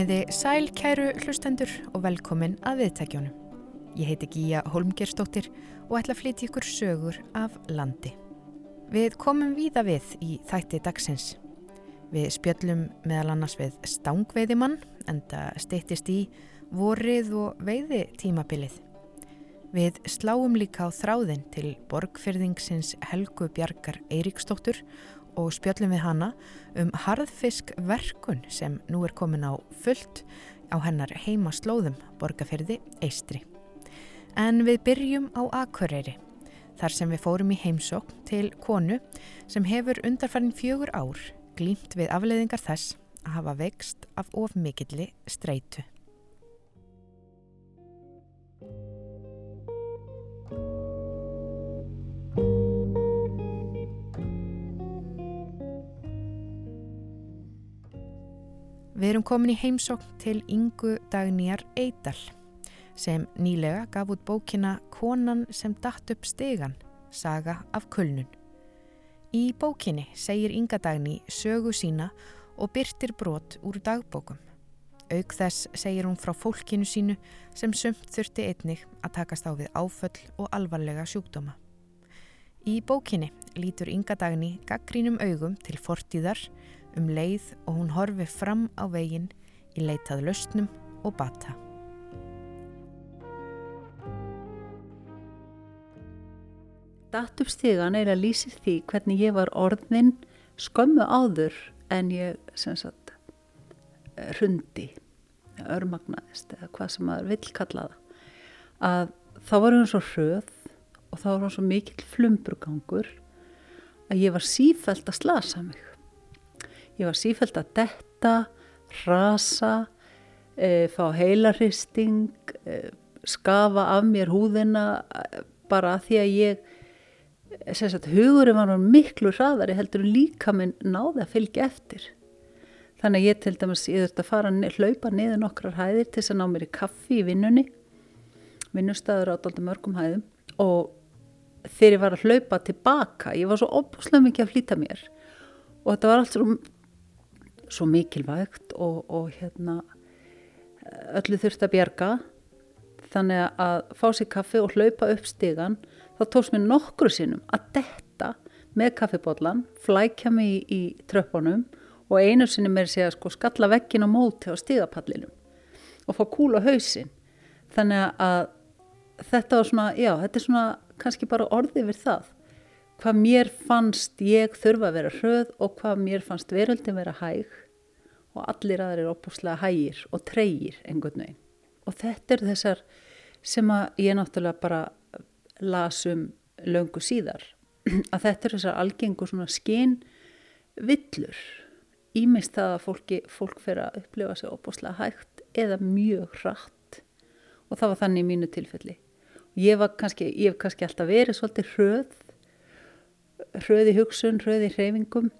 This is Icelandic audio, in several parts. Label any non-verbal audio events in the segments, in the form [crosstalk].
Komiði sæl kæru hlustendur og velkomin að viðtækjónum. Ég heiti Gíja Holmgerstóttir og ætla að flytja ykkur sögur af landi. Við komum víða við í þætti dagsins. Við spjöllum meðal annars við stangveiðimann en það steyttist í vorið og veiði tímabilið. Við sláum líka á þráðin til borgfyrðingsins Helgu Bjarkar Eiríksdóttur og spjöllum við hana um harðfiskverkun sem nú er komin á fullt á hennar heima slóðum borgarferði Eistri. En við byrjum á Akureyri þar sem við fórum í heimsókn til konu sem hefur undarfærin fjögur ár glýmt við afleiðingar þess að hafa vext af of mikilli streitu. Við erum komin í heimsókn til Ingu Dagnýjar Eidal sem nýlega gaf út bókina Konan sem datt upp stegan, saga af kulnun. Í bókinni segir Inga Dagný sögu sína og byrtir brot úr dagbókum. Auk þess segir hún frá fólkinu sínu sem sumt þurfti einnig að takast á við áföll og alvarlega sjúkdóma. Í bókinni lítur Inga Dagný gaggrínum augum til fortíðar um leið og hún horfi fram á veginn í leitað lausnum og bata. Datt upp stígan er að lýsi því hvernig ég var orðin skömmu áður en ég sagt hrundi, örmagnaðist eða hvað sem maður vill kalla það að þá var hún svo hröð og þá var hún svo mikill flumburgangur að ég var sífælt að slasa mig Ég var sífælt að detta, rasa, e, fá heilarhisting, e, skafa af mér húðina bara að því að ég, sagt, hugurinn var miklu hraðari heldur líka minn náði að fylgja eftir. Þannig að ég til dæmis, ég þurfti að fara að hlaupa niður nokkrar hæðir til þess að ná mér í kaffi í vinnunni, vinnustæður á daldi mörgum hæðum. Og þegar ég var að hlaupa tilbaka, ég var svo opuslega mikið að flýta mér. Og þetta var allt svo svo mikilvægt og, og hérna öllu þurft að bjarga. Þannig að fá sér kaffi og hlaupa upp stigan þá tóks mér nokkru sinnum að detta með kaffibotlan flækja mig í, í tröppunum og einu sinni mér sé að sko skalla vekkin á móti á stigapallinum og fá kúl á hausin þannig að þetta var svona, já, þetta er svona kannski bara orðið við það hvað mér fannst ég þurfa að vera hröð og hvað mér fannst veröldin vera hæg og allir aðrir opuslega hægir og treyir einhvern veginn. Og þetta er þessar sem að ég náttúrulega bara lasum löngu síðar [clears throat] að þetta er þessar algengu svona skinn villur ímest það að fólki, fólk fyrir að upplifa sig opuslega hægt eða mjög hratt og það var þannig í mínu tilfelli. Ég, kannski, ég hef kannski alltaf verið svolítið hröð hröði hugsun, hröði hreyfingum.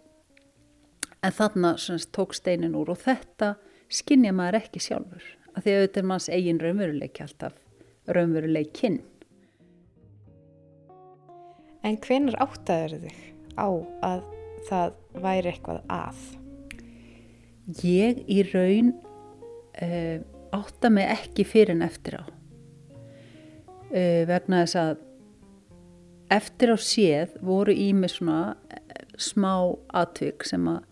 En þarna semst, tók steinin úr og þetta skinnja maður ekki sjálfur af því að auðvitað er manns eigin raunveruleiki alltaf raunveruleikinn En hvenar áttaður þig á að það væri eitthvað að? Ég í raun uh, átta mig ekki fyrir en eftir á. Uh, vegna þess að eftir á séð voru í mig svona eh, smá atvik sem að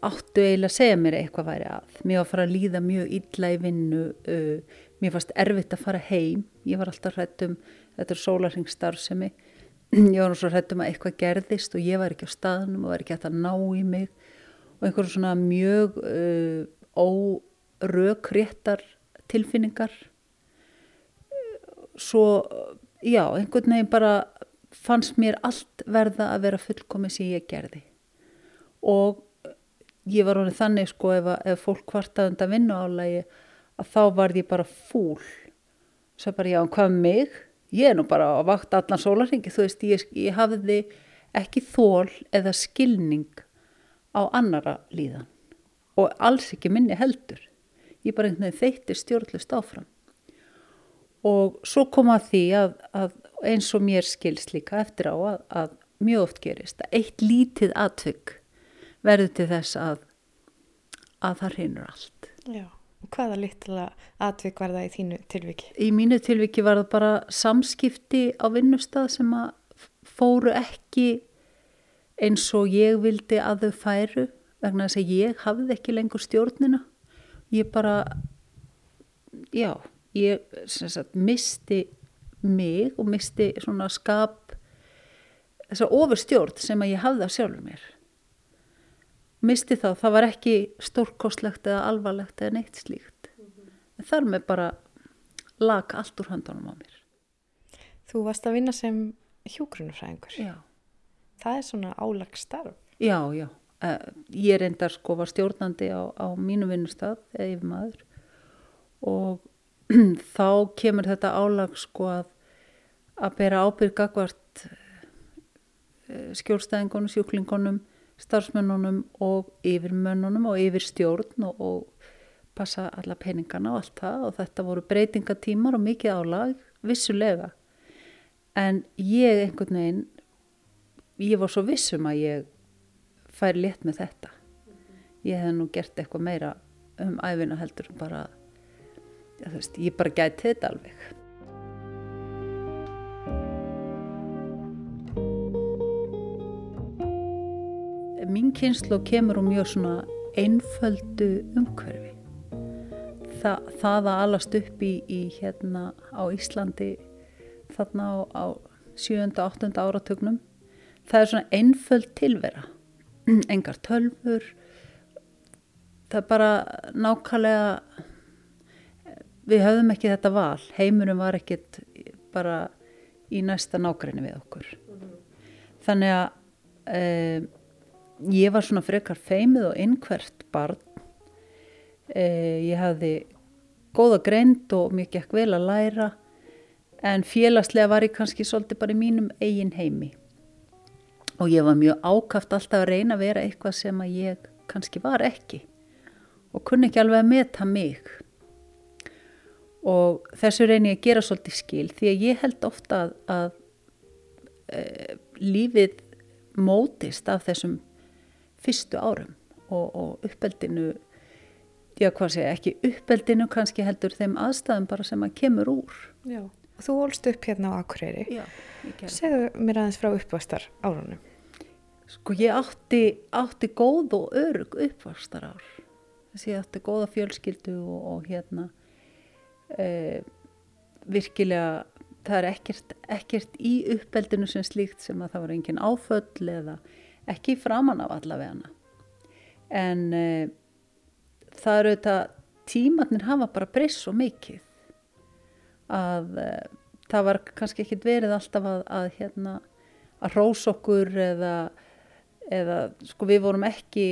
áttu eiginlega að segja mér eitthvað væri að. Mér var að fara að líða mjög illa í vinnu, uh, mér fannst erfitt að fara heim, ég var alltaf hrættum, þetta er sólarhengstarf sem [clears throat] ég, var svo hrættum að eitthvað gerðist og ég var ekki á staðnum og var ekki hægt að ná í mig og einhverjum svona mjög uh, órökréttar tilfinningar. Svo já, einhvern veginn bara fannst mér allt verða að vera fullkomið sem ég gerði. Og ég var honið þannig sko ef, að, ef fólk kvartaði undan vinnuálagi að þá var ég bara fúl. Svo bara já, hvað með mig? Ég er nú bara að vakta allan sólarhengi þú veist, ég, ég hafði ekki þól eða skilning á annara líðan. Og alls ekki minni heldur. Ég bara einhvern veginn þeitti stjórnlust áfram og svo kom að því að, að eins og mér skilst líka eftir á að, að mjög oft gerist að eitt lítið atvögg verður til þess að að það reynur allt. Já, hvaða litla atvik var það í þínu tilviki? Í mínu tilviki var það bara samskipti á vinnustad sem að fóru ekki eins og ég vildi að þau færu vegna þess að ég hafði ekki lengur stjórnina. Ég bara, já, ég sagt, misti mig og misti svona skap þessar ofurstjórn sem að ég hafði af sjálfur mér. Misti þá, það var ekki stórkostlegt eða alvarlegt eða neitt slíkt. Mm -hmm. en þar með bara lag allt úr handanum á mér. Þú varst að vinna sem hjógrunufræðingur Já. Það er svona álagstarf Já, já, uh, ég reyndar sko var stjórnandi á, á mínu vinnustad eða yfir maður. Og [clears throat] þá kemur þetta álag sko að að bera ábyrgagvart eh, skjórnstæðingunum, sjúklingunum starfsmönnunum og yfirmönnunum og yfir stjórn og, og passa alla peningana og allt það og þetta voru breytingatímar og mikið álag, vissulega. En ég einhvern veginn, ég var svo vissum að ég fær létt með þetta. Ég hef nú gert eitthvað meira um æfina heldur bara, já, veist, ég bara gæti þetta alveg. mín kynslu kemur úr mjög svona einföldu umhverfi. Þa, það að alast upp í, í hérna á Íslandi þarna á, á 7. og 8. áratögnum, það er svona einföld tilvera. [clears throat] Engar tölfur, það er bara nákvæmlega, við höfðum ekki þetta val, heimurum var ekkit bara í næsta nákvæmni við okkur. Þannig að e, ég var svona frekar feimið og innhvert barn. Eh, ég hafði góða greind og mér gekk vel að læra en félagslega var ég kannski svolítið bara í mínum eigin heimi. Og ég var mjög ákaft alltaf að reyna að vera eitthvað sem að ég kannski var ekki og kunni ekki alveg að meta mig og þessu reyni ég að gera svolítið skil því að ég held ofta að, að e, lífið mótist af þessum fyrstu árum og, og uppeldinu já hvað sé ekki uppeldinu kannski heldur þeim aðstæðum bara sem að kemur úr. Já, þú holst upp hérna á Akureyri. Já, Segðu mér aðeins frá uppvastar árunum Sko ég átti, átti góð og örug uppvastar ár þess að ég átti góða fjölskyldu og, og hérna e, virkilega það er ekkert, ekkert í uppeldinu sem slíkt sem að það var engin áföll eða ekki framan af allavegana en uh, það eru þetta tímatnir hafa bara breyst svo mikið að uh, það var kannski ekkit verið alltaf að, að hérna að rós okkur eða, eða sko við vorum ekki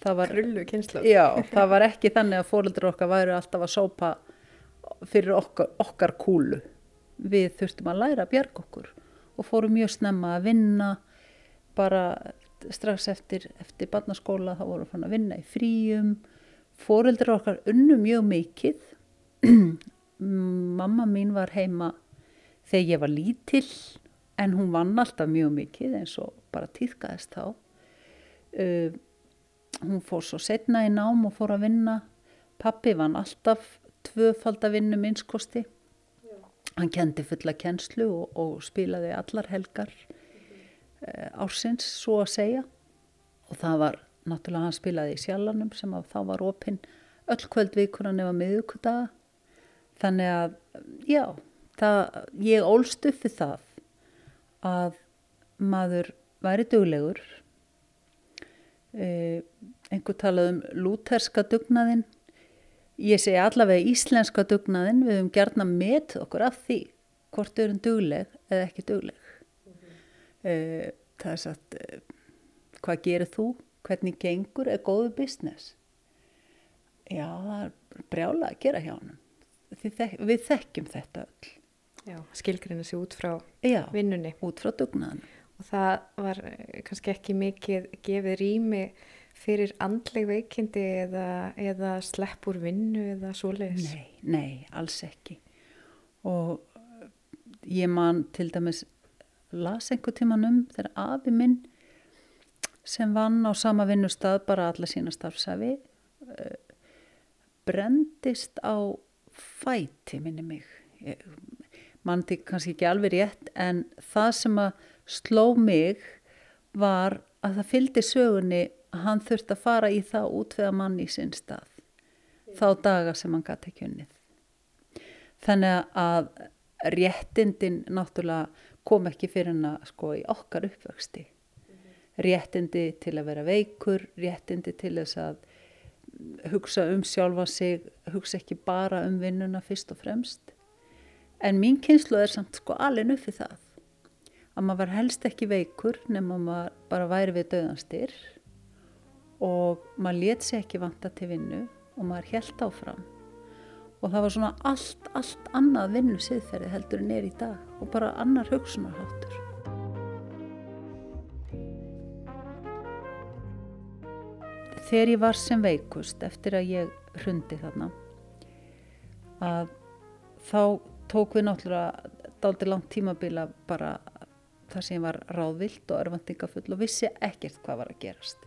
krullukynnslóð krullukynnslóð já það var ekki þannig að fóröldur okkar væri alltaf að sópa fyrir okkar, okkar kúlu. Við þurftum að læra að bjarga okkur og fórum mjög snemma að vinna. Bara strax eftir, eftir barnaskóla þá vorum við að vinna í fríum. Fóreldrar okkar unnu mjög mikið. [clears throat] Mamma mín var heima þegar ég var lítill en hún vann alltaf mjög mikið eins og bara týðkaðist þá. Uh, hún fór svo setna í nám og fór að vinna. Pappi vann alltaf tvöfald að vinna minnskosti hann kendi fulla kennslu og, og spilaði allar helgar Eh, ársins svo að segja. Og það var náttúrulega hann spilaði í sjallanum sem að þá var opinn öll kvöld vikuna nefna miðugudaga þannig að já, það, ég ólst upp við það að maður væri duglegur eh, einhver talað um lúterska dugnaðinn. Ég segi allavega íslenska dugnaðinn. Við höfum gerna með okkur af því hvort við erum dugleg eða ekki dugleg. Uh, það er satt uh, hvað gerir þú, hvernig gengur? Er góðu business? Já, það er brjála að gera hjá hann þek við þekkjum þetta öll. Já, skilgrinu sér út frá já, vinnunni. út frá dugnaðan og það var eh, kannski ekki mikið gefið rými fyrir andleg veikindi eða, eða sleppur vinnu eða svoleiðis? Nei, nei, alls ekki. Og ég man til dæmis las einhver tíman um þegar afi minn sem vann á sama vinnustad bara alla sína starfsafi uh, brendist á fæti minni mig. Mann til kannski ekki alveg rétt en það sem að sló mig var að það fylgdi sögunni að hann þurfti að fara í það útveða mann í sinn stað þá daga sem hann gæti ekki unnið. Þannig að réttindin náttúrulega kom ekki fyrir hann að sko í okkar uppvöxti. Réttindi til að vera veikur réttindi til þess að hugsa um sjálfa sig hugsa ekki bara um vinnuna fyrst og fremst. En mín kynslu er samt sko alveg uppið það að maður var helst ekki veikur nema maður bara væri við döðanstyr og maður let sér ekki vanta til vinnu og maður held áfram og það var svona allt, allt annað vinnu siðferði heldur en er í dag og bara annar hugsunarháttur. Þegar ég var sem veikust eftir að ég hrundi þarna að þá tók við náttúrulega daldi langt tímabila bara þar sem ég var ráðvilt og örfandingafull og vissi ekkert hvað var að gerast.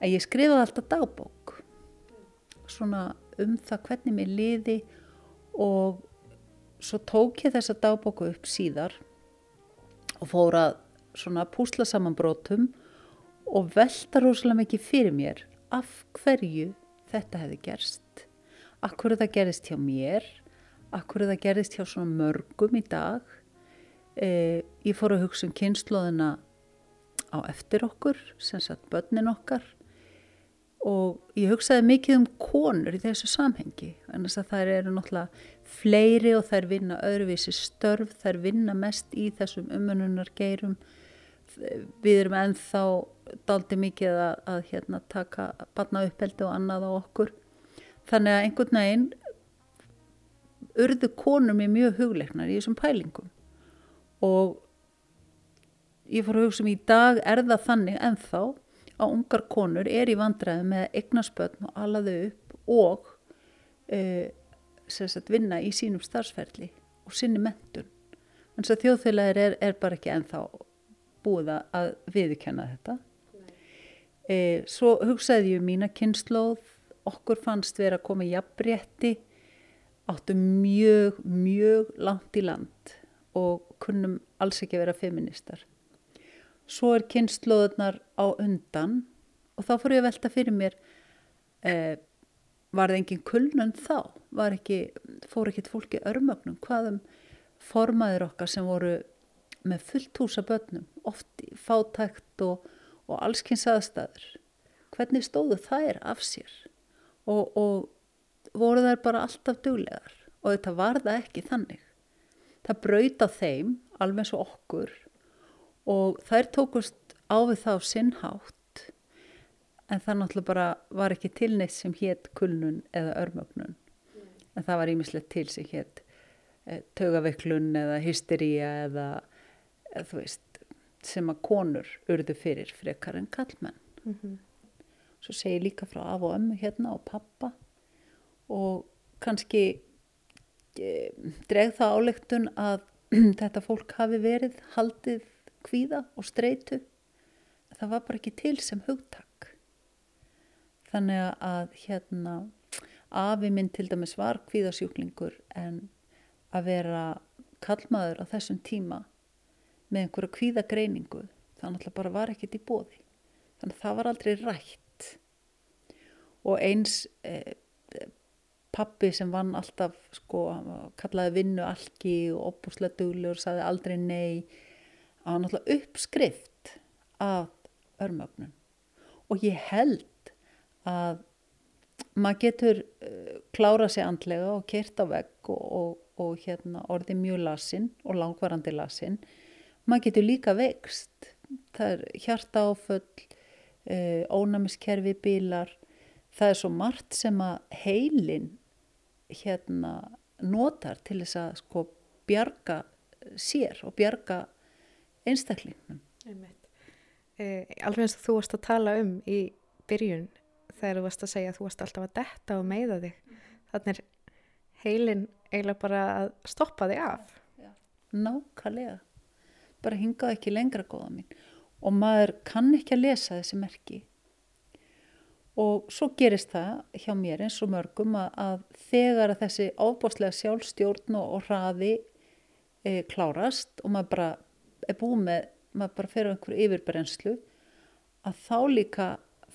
En ég skrifaði alltaf dagbók svona um það hvernig mér liði og svo tók ég þessa dagbóku upp síðar og fór að svona púsla saman brotum og velta rosalega mikið fyrir mér af hverju þetta hefði gerst. Hverju það gerist hjá mér? Hverju það gerist hjá svona mörgum í dag eh, ég fór að hugsa um kynnslóðina á eftir okkur sem sagt börnin okkar. Og ég hugsaði mikið um konur í þessu samhengi en þess að þær eru náttúrulega fleiri og þær vinna öðruvísi störf þær vinna mest í þessum umununar geirum við erum ennþá daldi mikið að, að hérna, taka barna uppeldi og annað á okkur. Þannig að einhvern veginn urðu konur mér mjög hugleiknar í þessum pælingum og ég fór að hugsa um í dag er það þannig ennþá að ungar konur er í vandræði með eignaspötn og alaðu upp og uh, sagt, vinna í sínum starfsferðli og sinni mentun. En þess að þjóðfélagir er, er bara ekki ennþá búið að viðkjanna þetta. Uh, svo hugsaði ég um mína kynnslóð, okkur fannst vera að koma í jafnbretti, áttu mjög, mjög langt í land og kunnum alls ekki vera feministar svo er kynnslóðunar á undan og þá fór ég að velta fyrir mér eh, var það engin kulnun þá? Ekki, fór ekki fólki örmögnum hvaðum formaður okkar sem voru með fullt húsa börnum oft fátækt og, og allskynns aðstæður hvernig stóðu þær af sér? Og, og voru þær bara alltaf duglegar? Og þetta var það ekki þannig það brauta þeim alveg eins og okkur og þær tókust á við þá sinnhátt en það náttúrulega bara var ekki til neitt sem hétt kulnun eða örmögnun en það var ímislegt til sem hétt e, tögaveiklun eða hystería eða, eða þú veist sem að konur urðu fyrir frekar en kallmenn mm -hmm. svo segi líka frá af og ömmu hérna og pappa og kannski dreg það álegtun að [clears throat] þetta fólk hafi verið haldið kvíða og streitu. Það var bara ekki til sem hugtak. Þannig að hérna afi minn til dæmis var kvíðasjúklingur en að vera kallmaður á þessum tíma með einhverja kvíðagreiningu þannig að bara var ekkit í bóði þannig að það var aldrei rætt. Og eins eh, pappi sem vann alltaf sko, kallaði vinnu algi og opbúslega dugli og saði aldrei nei. Á náttúrulega uppskrift af örmögnun. Og ég held að maður getur uh, klára sig andlega og kert á vegg og, og, og hérna, orði mjög lasinn og langvarandi lasinn maður getur líka vext það er hjarta áföll uh, ónæmiskerfi bílar það er svo margt sem að heilin hérna notar til þess að sko bjarga sér og bjarga einstaklingnum. Eh, alveg eins og þú varst að tala um í byrjun þegar þú varst að segja að þú varst alltaf að detta og meiða þig. Þannig er heilin eiginlega bara að stoppa þig af. Já, nákvæmlega. Bara hingaði ekki lengra góða mín. og maður kann ekki að lesa þessi merki og svo gerist það hjá mér eins og mörgum að, að þegar að þessi ábáslega sjálfstjórn og, og hraði e, klárast og maður bara er búið með, maður bara fer á einhverju yfirbrenslu að þá líka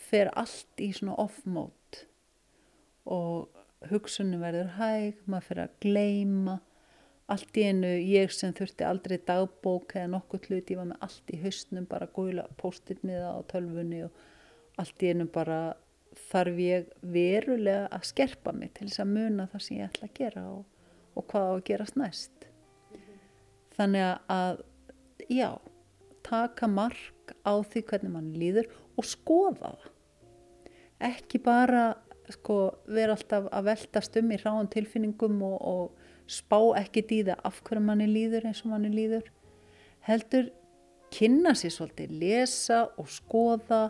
fer allt í svona off-mode. Og hugsunum verður hæg, maður fer að gleima allt í einu ég sem þurfti aldrei dagbók eða nokkuð hlut, ég var með allt í hausnum bara góðila póstitt miða á tölfunni og allt í einu bara þarf ég verulega að skerpa mig til þess að muna það sem ég ætla að gera og, og hvað á að gerast næst. Þannig að já, taka mark á því hvernig mann líður og skoða það. Ekki bara sko, vera alltaf að veltast um í ráðan tilfinningum og, og spá ekki það af hverju manni líður eins og manni líður heldur kynna sér svolítið, lesa og skoða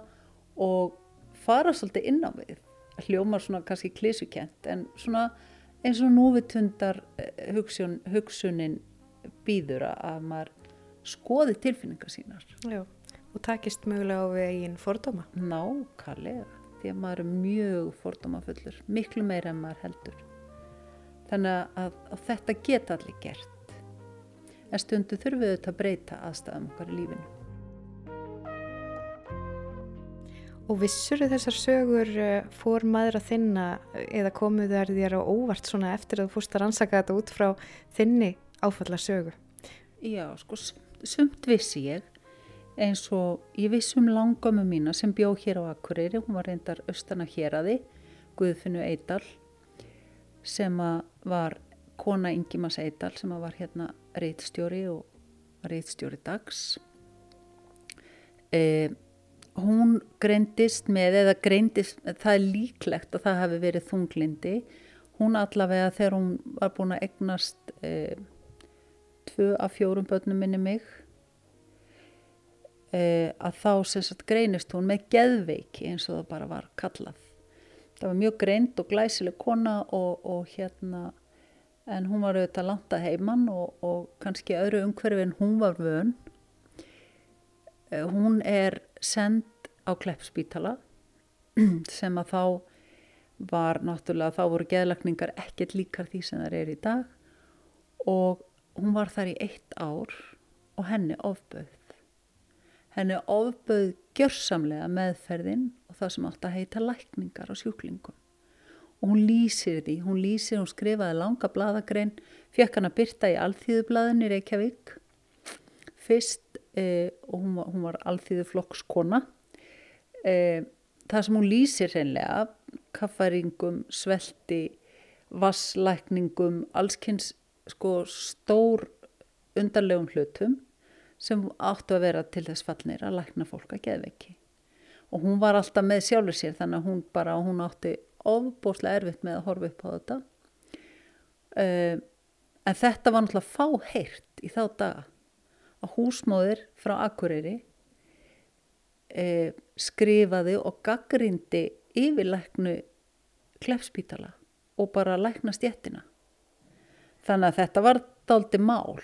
og fara svolítið inn á við. Hljómar svona kannski klísukent en svona eins og núvitundar eh, hugsun, hugsunin býður að maður skoði tilfinningar sínar. Já, og takist mögulega á við eigin fordóma. Nákvæmlega, því að maður er mjög fordómafullur, miklu meira en maður heldur. Þannig að, að þetta geta allir gert. En stundu þurfum við auðvitað að breyta aðstæðum okkar í lífinu Og vissur þessar sögur eh, fór maður að þinna eða komuð þær þér á óvart svona eftir að þú fórst að rannsaka þetta út frá þinni áfalla sögu? Já, sko, sumt vissi ég eins og ég vissi um langömmu mína sem bjó hér á Akureyri, hún var reyndar austana hér aði, Guðfinnu Eidal sem var kona Ingimas Eidal sem var hérna reitstjóri og reitstjóri dags. E, hún greindist með, eða greindist, það er líklegt að það hafi verið þunglindi. Hún allavega þegar hún var búin að egnast e, tvö af fjórum börnum minni mig e, að þá sem sagt greinist hún með geðveiki eins og það bara var kallað. Það var mjög greind og glæsileg kona og, og hérna en hún var auðvitað langt að heimann og, og kannski öðru umhverfi en hún var vön. E, hún er send á Kleppspítala sem að þá var náttúrulega, þá voru geðlagningar ekkert líkar því sem það er í dag og hún var þar í eitt ár og henni ofböð. Henni ofböð gjörsamlega meðferðin og það sem átt að heita lækningar á sjúklingum. Og hún lýsir því, hún lýsir, hún skrifaði langa bladagrein, fekk hann að byrta í Alþýðublaðinni Reykjavík fyrst eh, og hún var, var alþýðuflokkskona eh, það sem hún lýsir hreinlega kaffaringum, svelti vasslækningum allskynns sko stór undarlegum hlutum sem áttu að vera til þess fallnir að lækna fólk að geðveiki. Og hún var alltaf með sjálfur sér þannig að hún bara, hún átti ofbúslega erfitt með að horfa upp á þetta. Uh, en þetta var náttúrulega fáheirt í þá daga að húsmóðir frá Akureyri eh, skrifaði og gaggrindi yfirlæknu klefspítala og bara lækna stjettina. Þannig að þetta var daldi mál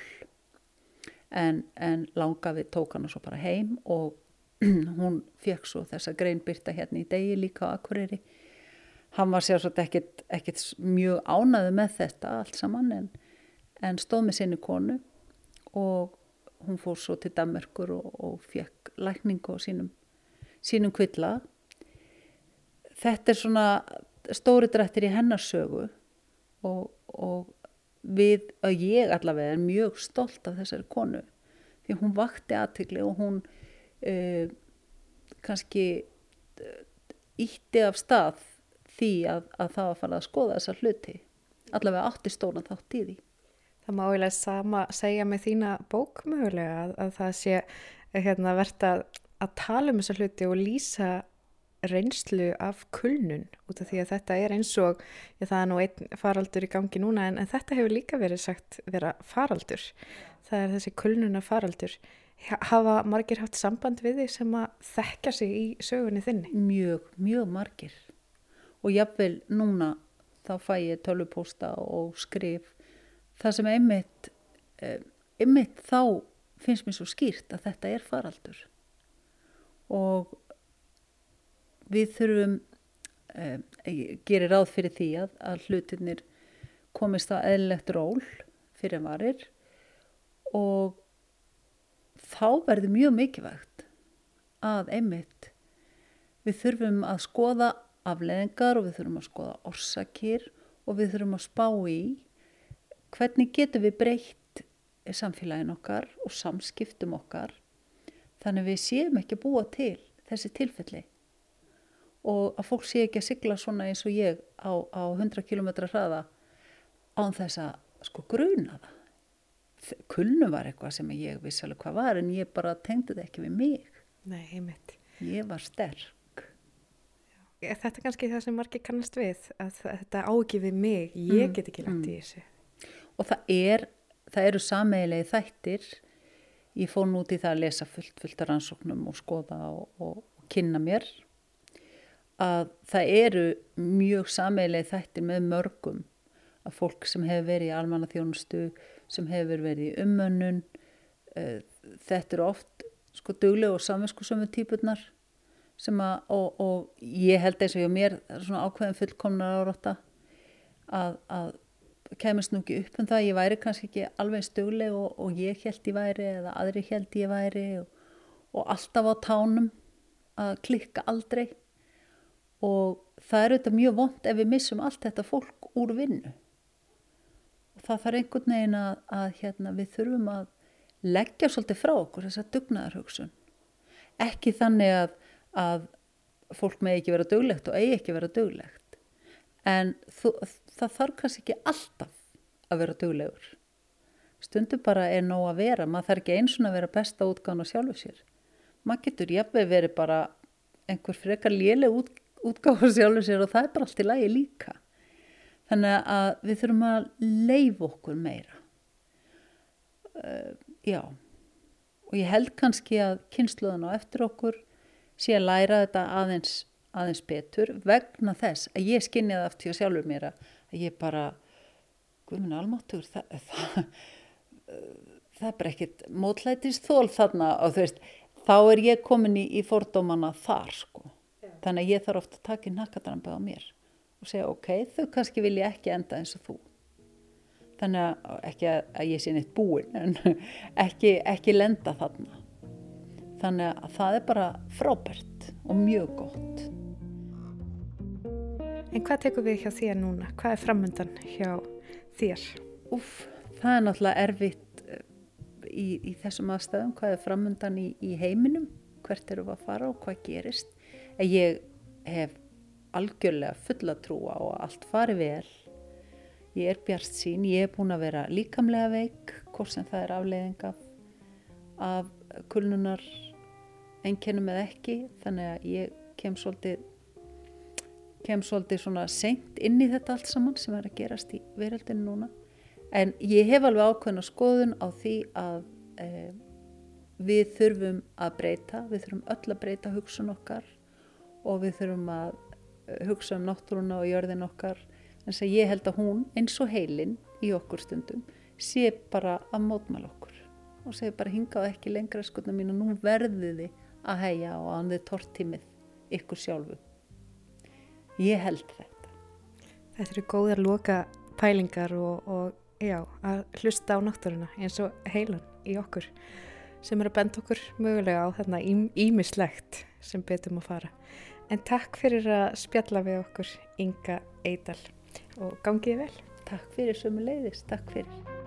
en, en langafi tók hann svo bara heim og [clears throat] hún fekk svo þessa greinbyrta hérna í degi líka á Akureyri. Hann var sérstaklega ekkert, ekkert mjög ánaðu með þetta allt saman en, en stóð með sinni konu og hún fór svo til Danmarkur og, og fekk lækningu á sínum, sínum kvilla. Þetta er svona stóri drættir í hennarsögu og, og við, og ég allavega er mjög stolt af þessari konu því hún vakti aðtikli og hún uh, kannski ítti af stað því að, að það var að fara að skoða þessa hluti allavega átti stóna þátt í því Það má eiginlega sama segja með þína bók mögulega að, að það sé hérna, verðt að, að tala um þessa hluti og lýsa reynslu af kulnun út af því að þetta er eins og já, það er nú einn faraldur í gangi núna en, en þetta hefur líka verið sagt vera faraldur. Það er þessi kulnuna faraldur. Hafa margir haft samband við því sem að þekka sig í sögunni þinni? Mjög, mjög margir og jáfnvel núna þá fæ ég tölvupósta og skrif það sem einmitt, eh, einmitt þá finnst mér svo skýrt að þetta er faraldur. Og við þurfum um, gerir ráð fyrir því að, að hlutinir komist á eðlilegt ról fyrir varir og þá verður mjög mikilvægt að einmitt við þurfum að skoða afleðingar og við þurfum að skoða orsakir og við þurfum að spá í hvernig getum við breytt samfélagin okkar og samskiptum okkar þannig við séum ekki að búa til þessi tilfelli? Og að fólk sé ekki að sigla svona eins og ég á, á 100 km hraða án þess að sko gruna það. Kulnu var eitthvað sem ég vissi alveg hvað var en ég bara tengdi þetta ekki við mig. Nei, heimitt Ég var sterk. Er þetta kannski það sem margir kannast við að þetta á ekki við mig. Ég Mm, get ekki lagt í mm. þessu og það er, það eru sameigilegi þættir. Ég fór nút í það að lesa fullt, fullt af rannsóknum og skoða og, og, og kynna mér. Að það eru mjög sameigilegi þættir með mörgum. Að fólk sem hefur verið í almanna þjónustu sem hefur verið í ummönnun uh, þetta eru oft sko duglega og samvinskusömmu típurnar sem að, og, og ég held eins og ég mér það er svona ákveðin fullkomnar árátta að, að kemist nú ekki upp um það, ég væri kannski ekki alveg stugleg og, og ég held ég væri eða aðri held ég væri og, og alltaf á tánum að klikka aldrei. Og það er auðvitað mjög vond ef við missum allt þetta fólk úr vinnu. Og það þarf einhvern veginn að, að hérna, við þurfum að leggja svolítið frá okkur þessa dugnaðarhugsun. Ekki þannig að, að fólk með ekki vera duglegt og eigi ekki vera duglegt. En þú, það þarf kannski ekki alltaf að vera duglegur. Stundum bara er nóg að vera maður þarf ekki eins og að vera besta útgáðan á sjálfu sér. Maður getur jafnveg verið bara einhver frekar léleg út, útgáð á sjálfu sér og það er bara allt í lagi líka. Þannig að við þurfum að leifa okkur meira. Uh, já. Og ég held kannski að kynsluðan á eftir okkur sé að læra þetta aðeins aðeins betur vegna þess að ég skinni það aftur sjálfur mér að ég bara guðminn almáttur það, [laughs] það, það er bara ekkit mótlætist þól þarna og þú veist þá er ég komin í, í fordómana þar sko. Já. þannig að ég þarf ofta að taka í nakkadrambið á mér og segja ok, þau kannski vilja ekki enda eins og þú. Þannig að ekki að ég sé neitt búin en [laughs] ekki, ekki lenda þarna. Þannig að það er bara frábært og mjög gott En hvað tekur við hjá þér núna? Hvað er framöndan hjá þér? Úf, það er náttúrulega erfitt eh, í, í þessum aðstæðum, hvað er framöndan í, í heiminum, hvert eru við að fara og hvað gerist. En ég hef algjörlega fulla trúa og allt fari vel. Ég er bjart sín, ég er búin að vera líkamlega veik, hvort sem það er afleiðing af, kulnunar einkennum eða ekki, þannig að ég kem svolítið kem svolítið svona seint inn í þetta allt saman sem er að gerast í veröldinu núna. En ég hef alveg ákveðna skoðun á því að e, við þurfum að breyta, við þurfum öll að breyta hugsun okkar og við þurfum að hugsa um náttúruna og jörðin okkar. En þess að ég held að hún eins og heilin í okkur stundum sé bara að mótmæla okkur og segi bara hingað ekki lengra skotna mín og nú verðið þið að heia og að þið tortímið ykkur sjálfu. Ég held þetta. Þetta eru góðar loka pælingar og, og já, að hlusta á náttúruna eins og heilan í okkur sem er að benda okkur mögulega á þarna ímislegt sem betum að fara. En takk fyrir að spjalla við okkur Inga Eidal og gangið vel. Takk fyrir sömu leiðis, takk fyrir.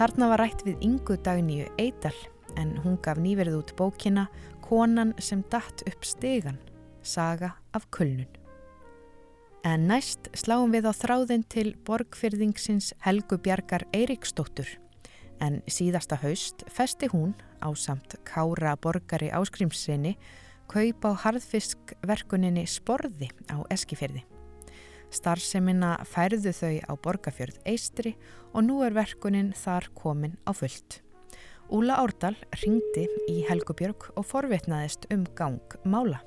Þarna var rætt við Ingu Dagníu Eidal en hún gaf nýverið út bókina Konan sem datt upp stegan, saga af kulnun. En næst sláum við á þráðin til borgfyrðingsins Helgu Bjarkar Eiríksdóttur en síðasta haust festi hún á samt Kára borgari áskrimsinni kaup á harðfiskverkuninni Sporði á Eskifyrði. Starfseminna færðu þau á Borgafjörð Eistri og nú er verkunin þar komin á fullt. Úla Árdal ringdi í Helgubjörg og forvitnaðist um gang mála.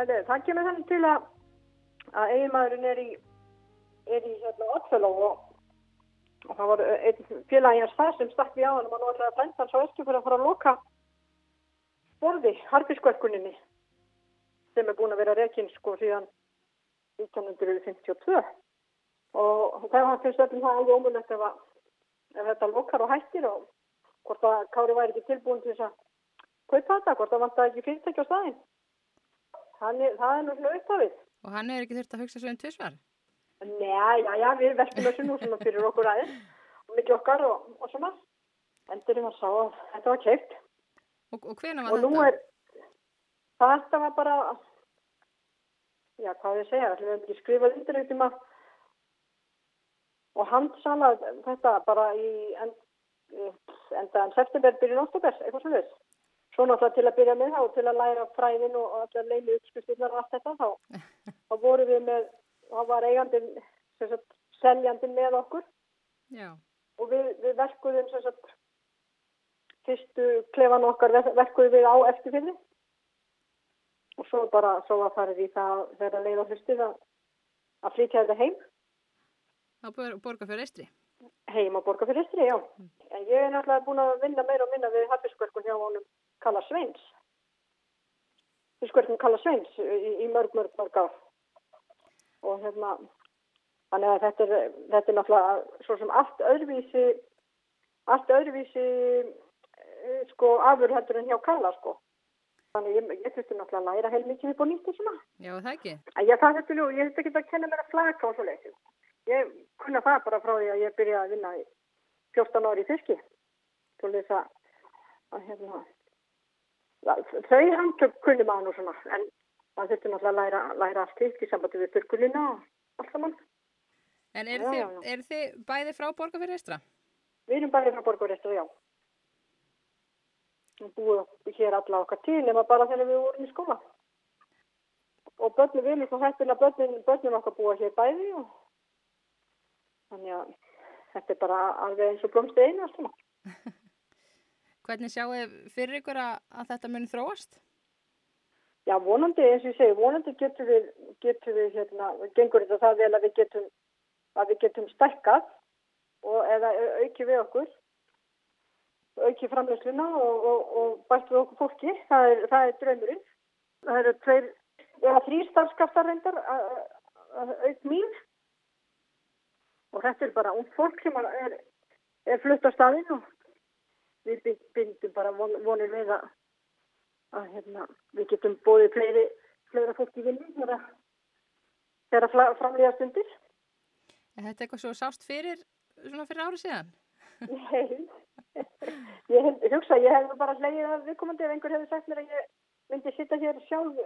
Það, kemur þannig til að, að eiginmaðurinn er í, er í hérna Oddfellow og, og það var einn félagi hans það sem stakk við á hann og hann var að brenda hans á ösku fyrir að fara að loka borði, harfiskverkuninni sem er búin að vera rekinn sko síðan 1952 og það var fyrst öllum það alveg ómulegt ef, ef þetta lokar og hættir og hvort að Kári væri ekki tilbúin til þess að kaupa þetta, hvort það vant að ekki fyrirtækja á staðin. Þannig, það er náttúrulega upphafið. Og hann er ekki þurft að hugsa svo um tvísvar? Nei, já, já, við veltum þessu nú svona fyrir okkur aðeins og mikið okkar og, og svona. Endurinn var sá að þetta var keipt. Og, og hvena var og þetta? Og nú er, þetta var bara, já, hvað ég segja, við hefum ekki skrifað undir eitthvað maður og handsalað þetta bara í end, endaðan september, byrjun oktober, eitthvað svona þess. Svo náttúrulega til að byrja með þá, til að læra fræðin og allar leili uppskusturnar og allt þetta, þá, [laughs] þá voru við með, þá var eigandin, sem sagt, seljandin með okkur. Já. Og við, við verkuðum, sem sagt, fyrstu klefan okkar verkuðum við á eftirfyrði. Og svo bara, svo að farið í það, þegar leið á fyrstið að, að flytja þetta heim. Á borga fyrir Eistri? Heim á borga fyrir Eistri, já. Mm. En ég er náttúrulega búin að vinna meira og minna við haffiskverkun hjá honum Kalla Sveins. Fiskverkun Kalla Sveins í, í mörg, mörg, mörg ár. Og hérna, þannig að þetta er, þetta er náttúrulega svo sem allt öðruvísi, allt öðruvísi, sko, afurhættur en hjá Kalla, sko. Þannig ég, ég þurfti náttúrulega að læra heil mikið upp á nýtt og svona. Já, það ekki. En ég það þetta nú, ég þurfti ekki að kenna mér að flaka og svo leiðis. Ég kunna það bara frá því að ég byrjaði að vinna í 14 ári í fiski. Þú veist að, að hérna, þau handtök kunni maður nú svona, en maður þurfti náttúrulega að læra, læra allt hitt í sambandi við þurrkulina og allt saman. En eru þið, er þið bæði frá Borgafjörður Eistra? Við erum bæði frá Borgafjörður Eistra, já. Við búum hér alla okkar til, nema bara þegar við vorum í skóla. Og börnum við líka hættin að börnum, börnum okkar búa hér bæði og þannig að þetta er bara alveg eins og blómstu einu allt saman. [laughs] Hvernig sjáu þið fyrir ykkur að, að þetta muni þróast? Já, vonandi, eins og ég segi, vonandi getur við, getur við hérna, gengur þetta það vel að við getum, að við getum stækkað og eða auki við okkur, auki framleysluna og, og, og bætt við okkur fólki, það er, það er draumurinn. Það eru tveir, eða þrýr starfskaftar reyndar, auk mín og þetta er bara ung fólk sem er, er flutt á staðinn og við bindum bara von, vonir við að, að hérna, við getum bóðið fleiri, fleira fólk í vinni þegar að framlega stundir. Er þetta eitthvað svo sást fyrir, svona fyrir árið síðan? Nei, [laughs] ég hugsa, ég hef bara hlegið að viðkomandi ef einhver hefur sagt mér að ég myndi sitta hér sjálf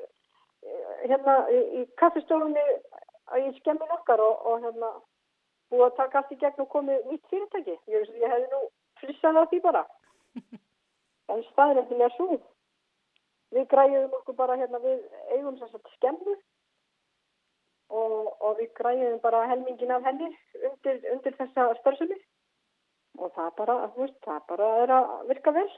hérna í, í kaffistofunni í skemmin okkar og, og hérna búið að taka allt í gegn og komið nýtt fyrirtæki. Ég, ég hefði nú flissað á því bara. [laughs] En staðrættin er svo. Við græðum okkur bara hérna við eigum að skemmu og, og við græðum bara helmingin af henni undir, undir þessa spörsumi og það bara, veist, það bara er að virka vel.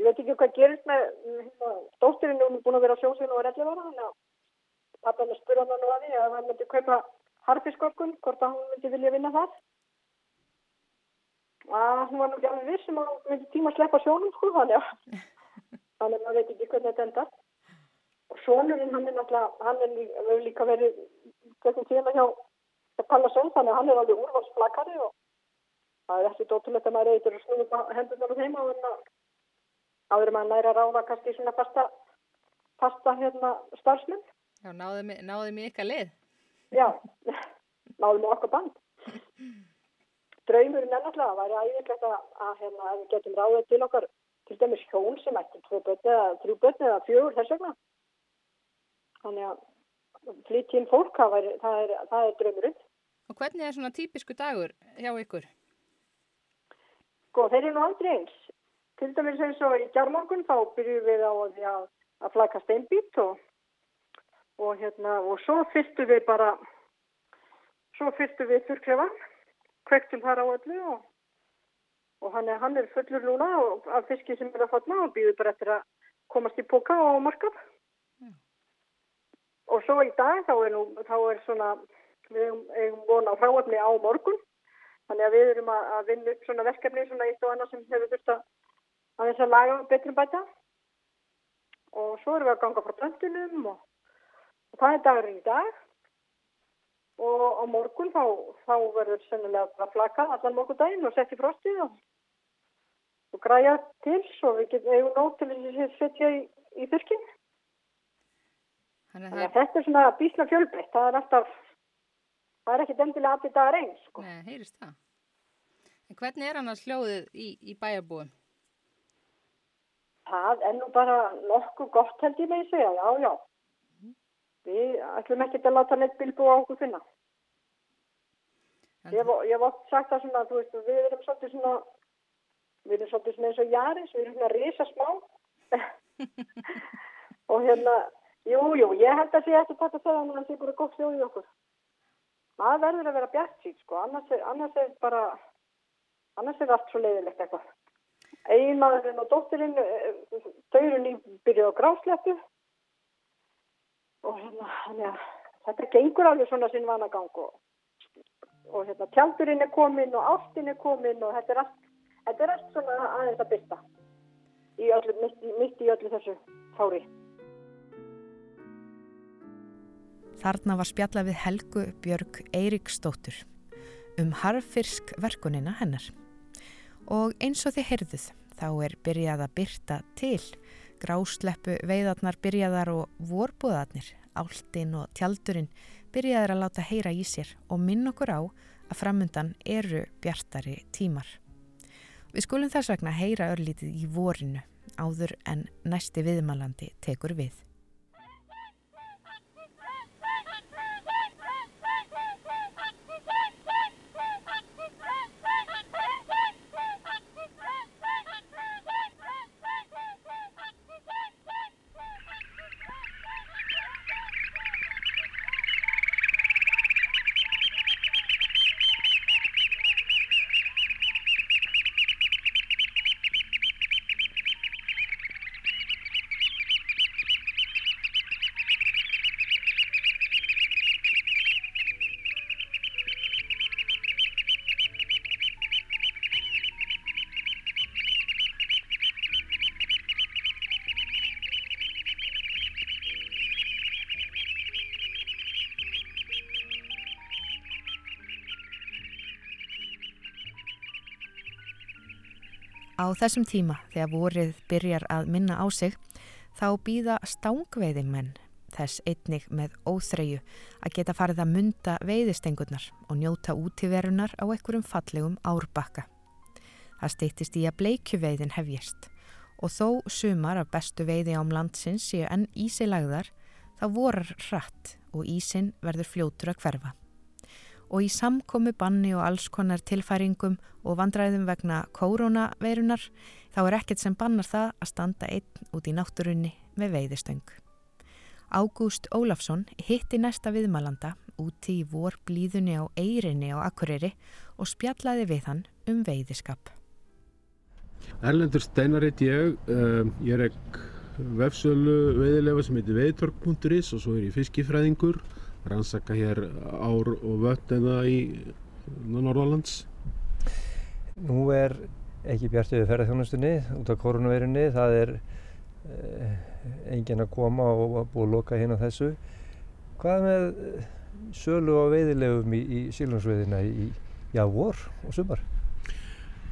Ég veit ekki hvað gerist með hérna, stótturinn er búin að vera á sjósinu og relli vara þannig að pappa með spura hann nú að því að hann myndi kaupa harfiskorkun, hvort að hún myndi vilja vinna það. Að hún var ekki alveg vissum að hún myndi tíma að sleppa sjónum, sko, þannig að [laughs] þannig að maður veit ekki hvernig þetta endar. Og sjónurinn, hann er náttúrulega, hann er líka, líka verið hvernig tíma hjá Palla Sönn, þannig að hann er alveg úrvalsplakari og það er ekki dótulegt að maður eitthvað þeim á þannig að áður maður næra ráða kannski svona fasta, fasta hérna starfsmenn. Já, náðum við ykkar lið. Já, [laughs] náðum við okkar band. Draumurinn er náttúrulega að væri æðislegt að, að hérna, að við getum ráðið til okkar til dæmis hjón sem ætti tvö börn eða þrjú börn eða fjögur þess vegna. Þannig að flytjum fólk, það, er, það er draumurinn. Og hvernig er svona típisku dagur hjá ykkur? Sko, þeir eru nú aldrei eins. Til dæmis eins og í kjármorgun þá byrjum við á að, að, að flaka steinbít og, og, hérna, og svo fyrstum við bara, svo fyrstum við þurrklefan, kvektum þar á öllu og, og hann, er, hann er fullur núna af fiski sem er að fatna og býður bara eftir að komast í póka og markað. Já. og svo í dag þá er, nú, þá er svona, við hefum vonað fráöfni á morgun. Þannig að við erum að, að vinna upp svona verkefni svona eitt og annað sem hefur þurft að, að þess að laga betrum bæta. Og svo erum við að ganga frá plöntunum og, og það er dagurinn í dag. Og á morgun þá, þá verður sennilega að flaka allan morgun daginn og setja í frostið og, og græja til svo við getum eigum nót til að setja í, í fyrkinn. Þannig að þetta er svona bísla fjölbreytt, það er alltaf, það er ekkit endilega allir dagar eins. Sko. Nei, heyrist það. En hvernig er annars hljóðið í, í bæjarbúum? Það er nú bara nokkuð gott held ég með því að já, já. Mm. Við ætlum ekkert að láta neitt bilbú á okkur finna. Ég hef oft sagt það svona, þú veist, við erum svolítið svona, við erum svolítið svona eins og Jaris, við erum svona risa smá. [laughs] og hérna, Jú, jú, ég held að sé ekki þetta að segja að það sé bara gott hljóð í okkur. Það verður að vera bjart sík, sko, annars er, annars er bara, annars er allt svo leiðilegt eitthvað. Einmaðurinn og dóttirinn, eh, þau eru nýbyrjuð á grásleppu og hérna, ja, þetta gengur alveg svona sinn vanagang og, og hérna, tjaldurinn er komin og ástinn er komin og þetta er allt, þetta er allt svona aðeins að byrta í öllu, mitt, mitt í öllu þessu hári. Þarna var spjalla við Helgu Björg Eiríksdóttur um harfyrsk verkunina hennar. Og eins og þið heyrðuð þá er byrjað að byrta til. Grásleppu veiðarnar byrjaðar og vorbúðarnir, áltin og tjaldurinn byrjaðar að láta heyra í sér og minn okkur á að framundan eru bjartari tímar. Við skulum þess vegna heyra örlítið í vorinu áður en næsti viðmalandi tekur við. Á þessum tíma, þegar vorið byrjar að minna á sig, þá býða stángveiðimenn þess einnig með óþreyju að geta farið að mynda veiðistengurnar og njóta útíverunar á einhverjum fallegum árbakka. Það steytist í að bleikjuveiðin hefjast og þó sumar af bestu veiði ám landsins séu enn ísilagðar þá vorar hratt og ísin verður fljótur að hverfa og í samkomi banni og alls konar tilfæringum og vandræðum vegna koronaveirunar þá er ekkert sem bannar það að standa einn út í náttúrunni með veiðistöng. Ágúst Ólafsson hitti næsta viðmælanda úti í vor blíðunni á Eirinni á Akureyri og spjallaði við hann um veiðiskap. Erlendur Steinar heit ég, um, ég er ekki vefsölu veiðilega sem heitir veiðtorg.is og svo er ég fiskifræðingur rannsaka hér ár og vött eða í Norðalands? Nú er ekki bjart yfir ferðarþjónustunni út af koronavirunni. Það er eh, engin að koma og búið að loka hérna þessu. Hvað með sölu og veiðilegum í, í sílunnsveiðina í já, vor og sumar?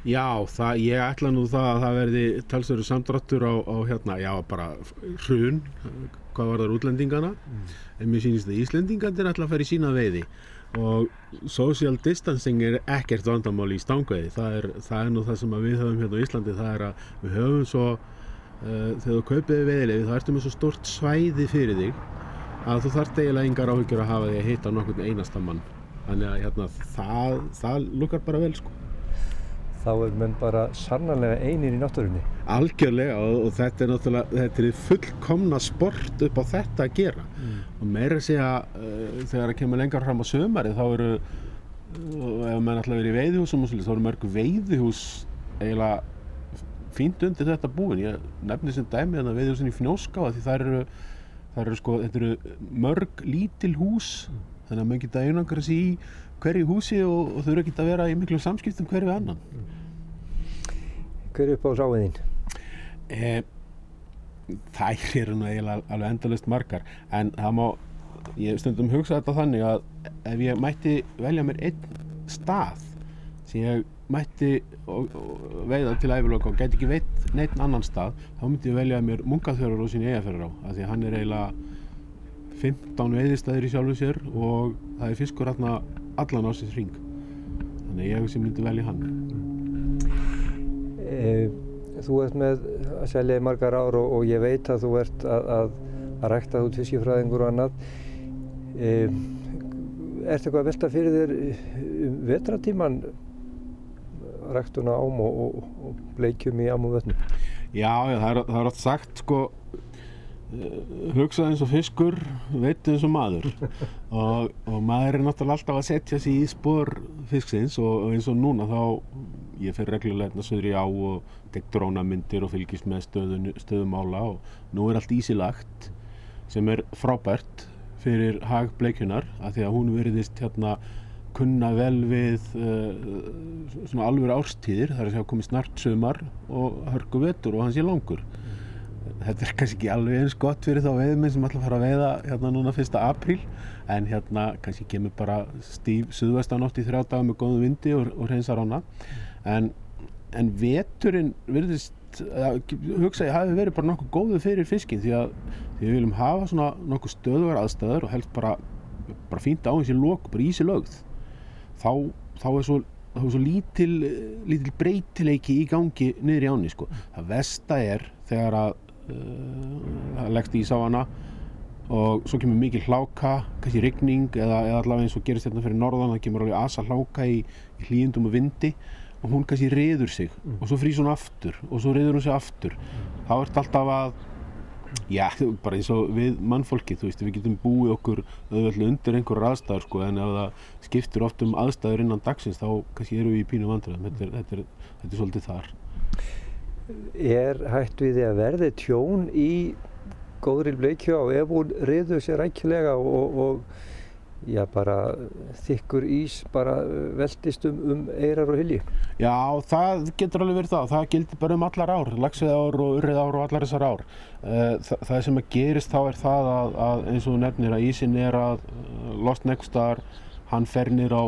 Já, það, ég ætla nú það að það verði talsveru samdrattur á, á hérna, já, bara hrun, hvað var þar útlendingana, mm. en mér sýnist að Íslendingandir ætla að fara í sína veiði. Og social distancing er ekkert vandamál í stángveiði, það er, það er nú það sem við höfum hérna á Íslandi, það er að við höfum svo, uh, þegar þú kaupiði veiðilegði, þá ertu með svo stort svæði fyrir þig að þú þarf eiginlega engar áhyggjur að hafa því að hitta nokkur einasta mann, þannig að hérna, það, það lukkar bara vel sko þá er menn bara sannarlega einir í náttúrunni. Algjörlega og, og þetta er náttúrulega, þetta er fullkomna sport upp á þetta að gera mm. og meira að segja uh, þegar það kemur lengar fram á sömari þá eru, uh, ef ætla að vera í veiðhúsum og svolítið, þá eru mörg veiðhús eiginlega fínt undir þetta búin. Ég nefnir sem dæmi þannig að veiðhúsin í Fnjóská því það eru það eru sko, þetta eru mörg lítil hús þannig að maður geta einangra sig í hverju húsi og, og þau eru ekki að vera í miklu samskiptum hverju annan Hver er upp á sáiðin? e, þær eru nú eiginlega alveg endalist margar en það má, ég stundum hugsa þetta þannig að ef ég mætti velja mér einn stað sem ég mætti og, og veiða til æfiloka og gæti ekki veit neitt annan stað þá myndi ég velja mér mungaþjórar og sinni eigaferðar á af því að hann er eiginlega 15 veiðistæðir í sjálfu sér og það er fiskur hérna allan á sinns ring þannig ég sem myndi velja hann E, þú ert með að selja í margar ár og, og ég veit að þú ert að, að, að rækta út fiskifræðingur og annað. E, ertu eitthvað að velta fyrir þér um vetratíman ræktuna ám og, og, og bleikjum í ám og vötnum? Já, já, það er, það er oft sagt sko uh, hugsað eins og fiskur veitu eins og maður. [laughs] Og, og maður er náttúrulega alltaf að setja sig í spór fisksins og, eins og núna þá ég fer reglulega hérna söður í á og tek drónamyndir og fylgist með stöðun, stöðumála og nú er allt ísilagt sem er frábært fyrir hag bleikjunar af því að hún veriðist hérna kunna vel við uh, svona alveg árstíðir þar er að segja komið snart sömar og hörku vetur og hann sé langur þetta er kannski ekki alveg eins gott fyrir þá veiðminn sem ætla að fara að veiða hérna núna 1. apríl en hérna kannski kemur bara stíf suðvestanótt í þrjá daga með góðum vindi og, og reynsar ána en, en veturinn virðist að, hugsa ég hafi verið bara nokkuð góðu fyrir fiskin því að því við viljum hafa svona nokkuð stöðugar aðstæður og helst bara, bara fínt á eins í lok, bara ísi lögð þá, þá er svo þá er svo lítil, lítil breytileiki í gangi niður í áni sko. það vesta er þegar að leggst ís á hana. Og svo kemur mikið hláka kannski rigning eða, eða allavega eins og gerist þetta fyrir norðan það kemur alveg asa hláka í, í hlýjendum og vindi og hún kannski reyður sig og svo frýs hún aftur og svo reyður hún sig aftur. Þá ert alltaf að já, bara eins og við mannfólki þú veist, við getum búið okkur auðvitað undir einhverjar aðstæður sko en ef það skiptir oft um aðstæður innan dagsins þá kannski eru við í pínu vandræðum. Þetta er, þetta er, þetta er svolítið þar Er hægt við því að verði tjón í góðri bleikju á ef hún riður sér rækilega og, og já, bara þykkur ís bara veltist um, um eirar og hilji? Já, það getur alveg verið það. Það gildir bara um allar ár, lagsveið ár og urrið ár og allar þessar ár. Þa, það sem að gerist þá er það að, að eins og nefnir að ísin er að losna eitthvað staðar, hann fer nýr á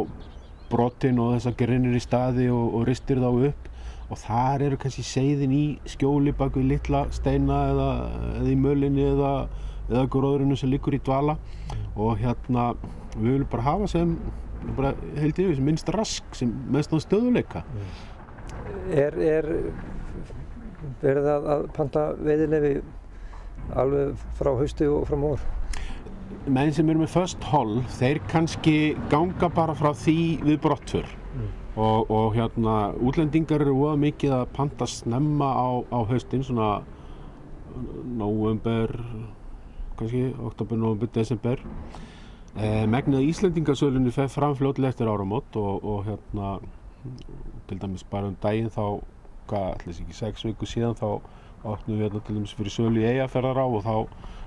brotin og þess að gerinnir í staði og, og ristir þá upp og þar eru kannski seiðin í skjóli bak við litla steina eða, eða í mölinni eða, eða gróðurinn sem liggur í dvala. Og hérna við viljum bara hafa sem bara heilt yfir sem minnst rask sem mest á stöðuleika Er, er verið að, að panta veiðilefi alveg frá hausti og frá mór? menn sem eru með first hall þeir kannski ganga bara frá því við brottfur og, og hérna útlendingar eru óða mikið að panta snemma á, á haustin svona november kannski, oktober, november, desember. Eh, megnið Íslendingasölunni fer fram fljóðlega eftir áramót og, og hérna til dæmis bara um daginn þá hvað, allir ekki sex viku síðan þá opnum við hérna til dæmis fyrir sölu í eigaferðar á og þá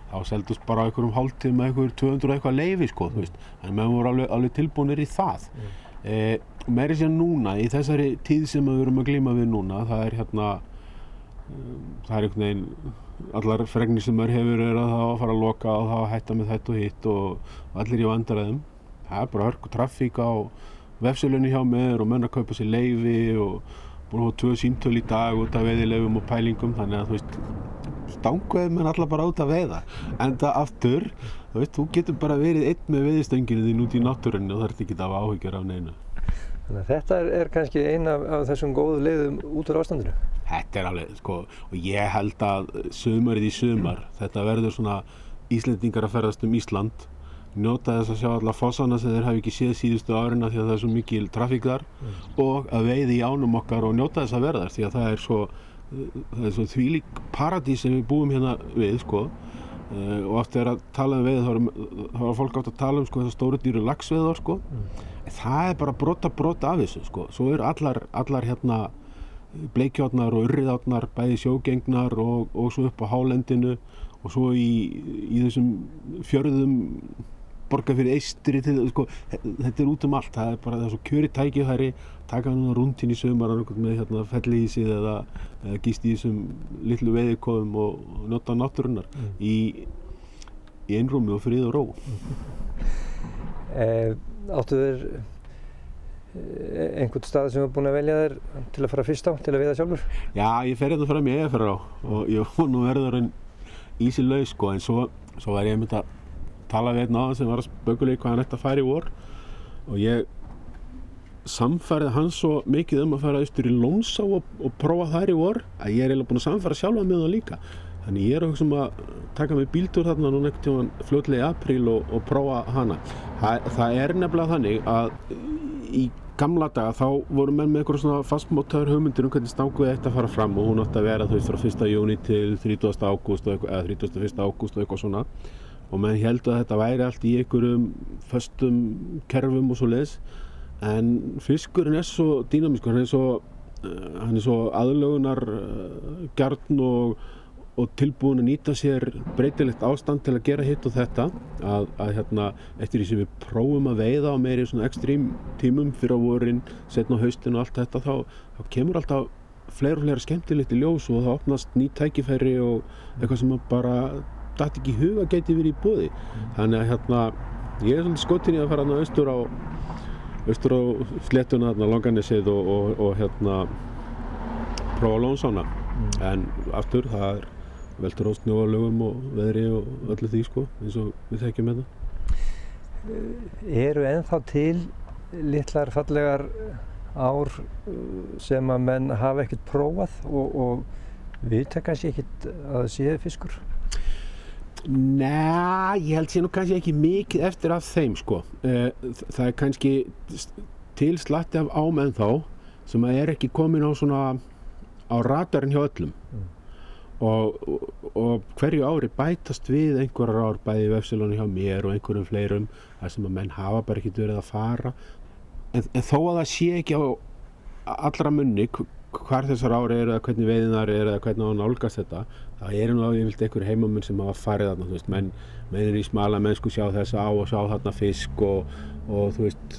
þá seldust bara einhverjum hálftíma einhver 200 eitthvað leifi sko, þú veist. Þannig að við vorum alveg, alveg tilbúinir í það. Mm. eh, meiri sér núna í þessari tíð sem við erum að glíma við núna það er hérna um, það er einhvern veginn allar fregnir sem maður hefur er að það að fara að loka og það að hætta með þetta og hitt og, og allir í vandræðum. Það er bara hörku trafík á vefsölunni hjá mér og menn að kaupa sér leifi og búin að hafa tvö síntöl í dag út af veiðilegum og pælingum þannig að þú veist stangveð menn allar bara út að veiða. En það aftur, þú veist, þú getur bara verið einn með veiðistönginu þín út í náttúrunni og það ert ekki að hafa áhyggjur af neinu Þannig að þetta er, er kannski eina af, af þessum góðu leiðum út úr ástandinu. Þetta er alveg, sko, og ég held að sömarið í sömar, þetta verður svona Íslendingar að ferðast um Ísland, njóta þess að sjá alla fossana sem þeir hafi ekki séð síðustu árina því að það er svo mikil trafík þar mm. og að veiði í ánum okkar og njóta þess að verðast því að það er svo, það er svo þvílík paradís sem við búum hérna við, sko. Uh, og oft er að tala um veið þá er fólk átt að tala um sko, þessar stóru dýru lagsveðar sko. mm. Það er bara brota brota af þessu sko. svo eru allar, allar hérna bleikjárnar og urriðárnar bæði sjógengnar og, og svo upp á hálendinu og svo í, í þessum fjörðum borga fyrir eistri til, sko, þetta er út um allt það er bara svo kjöri tækifæri taka hann rúntinn í sömur með hérna, sig eða, eða gíst í þessum litlu veiðikofum og, nota náttúrunnar mm. í, í einrúmi og frið og ró [laughs] eh, Áttu þér einhvern stað sem þú er búin að velja þér til að fara fyrst á, til að veiða sjálfur? Já, ég fer hérna fram í eða á og ég nú verður en ísi laus sko en svo, svo var ég myndið að tala við einn aðan sem var að spökulega hvað hann ætti að fara í vor og ég samfærið hans svo mikið um að fara austur í Lónsá og, og prófa þær í vor að ég er eiginlega búin að samfæra sjálfa með það líka þannig ég er okkur sem að taka mig bíldur þarna núna ekkert tíma fljóðlega í apríl og, og prófa hana það, það er nefnilega þannig að í gamla daga þá voru menn með eitthvað svona fastmótaður hugmyndir um hvernig stanguði ætti að fara fram og hún átti að vera þú veist frá 1. júni til 30. ágúst eða 31. ágúst og eitthvað svona og menn heldur að þetta væri allt í einhverjum föstum kerfum og svo leiðis en fiskurinn er svo dýnamískur, hann er svo, er svo aðlögunar gjarn og, og tilbúin að nýta sér breytilegt ástand til að gera hitt og þetta að, að hérna, eftir því sem við prófum að veiða á meiri svona ekstrím tímum fyrir á vorin, setna á haustin og allt þetta þá, þá kemur alltaf fleira og fleira skemmtilegt í ljós og það opnast ný tækifæri og eitthvað sem bara dætt ekki huga geti verið í bóði mm. þannig að hérna ég er svolítið skottin í að fara austur á austur á slettuna hérna Longanessið og, og, og hérna prófa lónsána mm. en aftur það er veldur á snjóalögum og veðri og öllu því sko eins og við þekkjum þetta Eru ennþá til litlar fallegar ár sem að menn hafa ekkert prófað og, og við tekka sér ekkert að það séu fiskur? Næ, ég held sér nú kannski ekki mikið eftir af þeim sko. Eh, það er kannski til slatti af ámenn þá sem að er ekki komin á svona á radarinn hjá öllum mm. Og, og, og hverju ári bætast við einhverjar ár bæði vefsilónu hjá mér og einhverjum fleirum þar sem að menn hafa bara ekkert verið að fara. En, en þó að það sé ekki á allra munni hvar þessar ári eru eða hvernig veiðinar eru eða hvernig á að nálgast þetta það eru nú yfirlt einhver heimamenn sem hafa farið þarna, þú veist, menn, menn er í smala mennsku sjá þessa á og sjá þarna fisk og, og þú veist,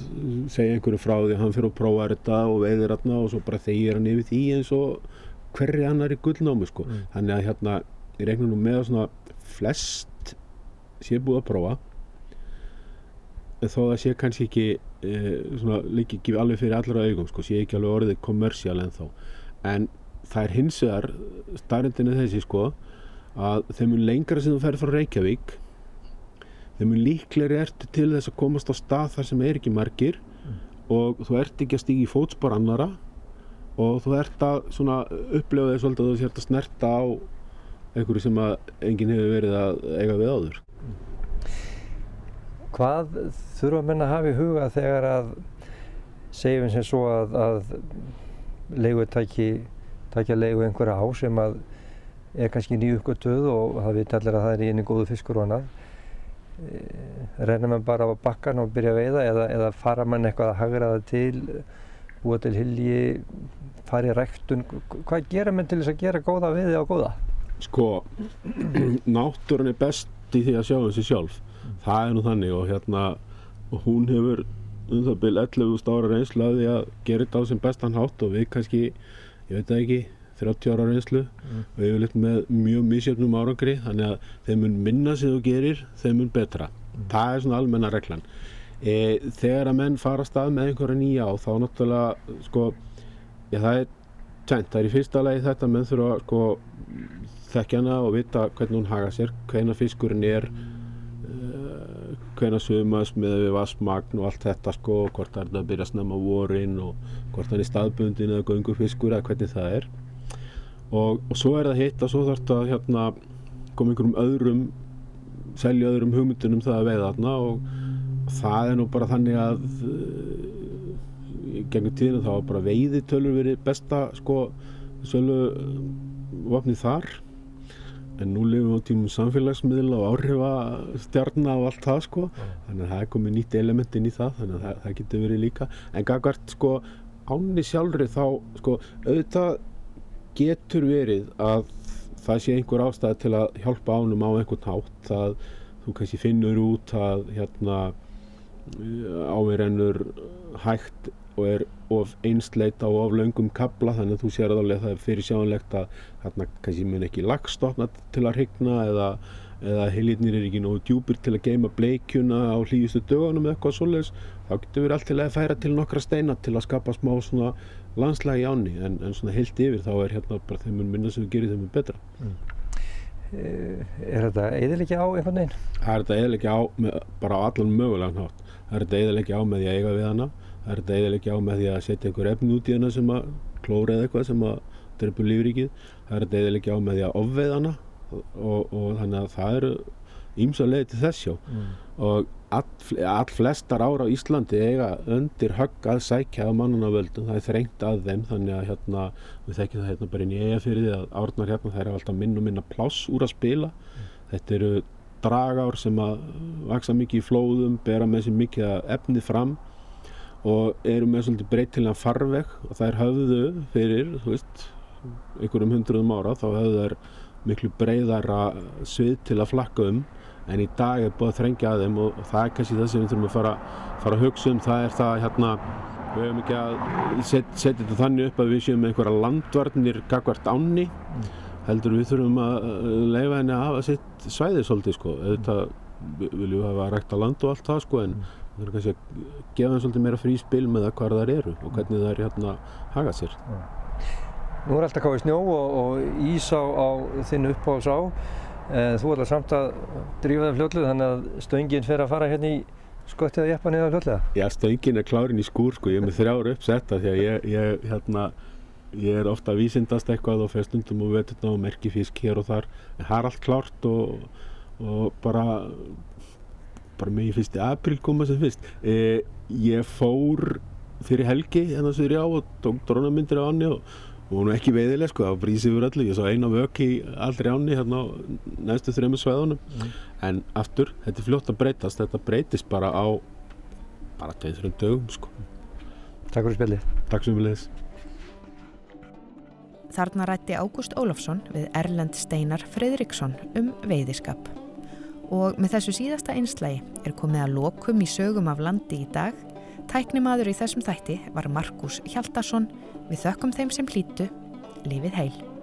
segja einhverju frá því, hann fyrir að prófa þetta og veiðir þarna og svo bara þegir hann yfir því eins og hverri annar í gullnámi sko, mm. þannig að hérna ég reikna nú með að svona flest sé búið að prófa þó það sé kannski ekki e, svona líki ekki alveg fyrir allra augum sko, sé ekki alveg orðið kommersial en þá en það er hins vegar starrendinu þessi sko að þeim er lengra sem þú ferð frá Reykjavík þeim er líklegri ertu til þess að komast á stað þar sem er ekki margir mm. og þú ert ekki að stígi í fótspor annara og þú ert að svona upplefa þess að þú sért að snerta á einhverju sem að enginn hefur verið að eiga við áður. Hvað þurfa menn að hafa í huga þegar að segjum sem svo að, að leigutæki takja leigu einhverja á sem að er kannski nýjuppgötuð og það veit allir að það er í einu góðu fiskur og annað. Eh, reynir mann bara á bakkan og byrja að veiða eða, eða fara mann eitthvað að hagra það til búa til hilji fara í ræktun hvað gera mann til þess að gera góða veiði á góða? Sko náttúrun er best í því að sjá þessi sjálf það er nú þannig og hérna hún hefur um það byrj 11 ára reynslu að því að gera þetta á sem bestan hátt og við kannski, ég veit ekki 30 ára reynslu mm. og við erum litt með mjög mísjöfnum árangri þannig að þeim mun minna sem þú gerir þeim mun betra, mm. það er svona almenna reglan e, þegar að menn fara stað með einhverja nýja á þá náttúrulega sko, já það er tænt, það er í fyrsta lagi þetta menn þurfa sko þekkja hana og vita hvernig hún haga sér, hvena fiskurinn er hvena sumas með við vassmagn og allt þetta sko hvort það er að byrja að snemma vorin og hvort það er staðbundin eða göngufiskur eða hvernig það er. Og, og svo er það hitt að svo þarf þetta að hérna, koma einhverjum öðrum selja öðrum hugmyndunum það að veiða þarna og það er nú bara þannig að uh, gengum tíðinu þá bara veiði tölur verið besta sko sölu vapnið þar. En nú lifum við á tímum samfélagsmiðla og áhrifastjarnar og allt það sko. Mm. þannig að það er komið nýtt element inn í það þannig að það, það getur verið líka. En gagvart sko áni sjálfri þá sko auðvitað getur verið að það sé einhver ástæð til að hjálpa ánum á einhvern hátt það þú kannski finnur út að hérna áverennur hægt og er of einsleit á of laungum kabla þannig að þú sér að það er fyrir sjáanlegt að hérna kannski mun ekki lagstofna til að hrigna eða, eða heilirnir er ekki nógu djúpir til að geima bleikjuna á hlýjustu dögunum eða eitthvað svoleiðis þá getur við allt til að færa til nokkra steina til að skapa smá svona landslægi áni en, en svona heilt yfir þá er hérna bara þeim mun minna sem við gerum þeim mun betra mm. Er þetta eðilegja á einhvern veginn? Það er þetta eðilegja á með, bara á allan mögulegan hátt það er þetta eðilegja á með því að eiga við hana. Það er þetta eðilegja á með því að setja einhver efn út í hana sem að klóra eða eitthvað sem að drefur lífrikið það er þetta eðilegja á með því að ofveið hana og, og, og þannig að það eru ímsa leið til þess já. Mm. og all, all flestar ára á Íslandi eiga undir högg að sækja á mannunavöldum, það er þrengt að þeim þannig að hérna, við þekkjum það hérna bara inn í eiga fyrir því að árnar hérna það er alltaf minn og minna pláss úr að spila. Mm. þetta eru dragár sem að vaksa mikið í flóðum, bera með sér mikið efnið fram og eru með svolítið breytilega farveg og það er höfðu fyrir, þú veist einhverjum hundruðum ára, þá höfðu þær miklu breyðara svið til að flakka um en í dag er búið að þrengja að þeim og það er kannski það sem við þurfum að fara, fara að hugsa um það er það hérna við höfum ekki að set, setja þetta þannig upp að við séum einhverja landvarnir gagvart ánni mm. Heldur við þurfum að leifa henni að hafa sitt svæðir svolítið sko. Auðvitað viljum við hafa rægt að land og allt það sko en mm. við þurfum kannski að gefa henni svolítið meira frí spil með það hvað það eru og hvernig það er hérna hagað sér. Mm. Nú er alltaf káið snjó og, og ís á, á þinn uppáðs á. En þú ætlar samt að drífa það fljóðlega þannig að stöngin fer að fara hérna í skottið að jeppa niður fljóðlega Já, stöngin er klárin í skúr sko, ég er með þrjára uppsetta því að ég, ég, hérna, ég er ofta að vísindast eitthvað og fer stundum og veturna og merki fisk hér og þar en það er allt klárt og, og bara bara með í fyrsti april koma sem fyrst e, ég fór fyrir helgi hérna sér ég á og tók drónamyndir á annir og og hún er ekki veiðileg sko, það brísi yfir öllu, ég sá eina vök í allri áni hérna á næstu þrejum sveðunum mm. en aftur, þetta er fljótt að breytast, þetta breytist bara á bara tveið þrjum dögum sko. Takk fyrir spilið. Takk sem við leiðis. Þarna rætti Ágúst Ólafsson við Erlend Steinar Fredriksson um veiðiskap. Og með þessu síðasta einslægi er komið að lokum í sögum af landi í dag. Tæknimaður í þessum þætti var Markus Hjaldarsson Við þökkum þeim sem hlýtu, lífið heil.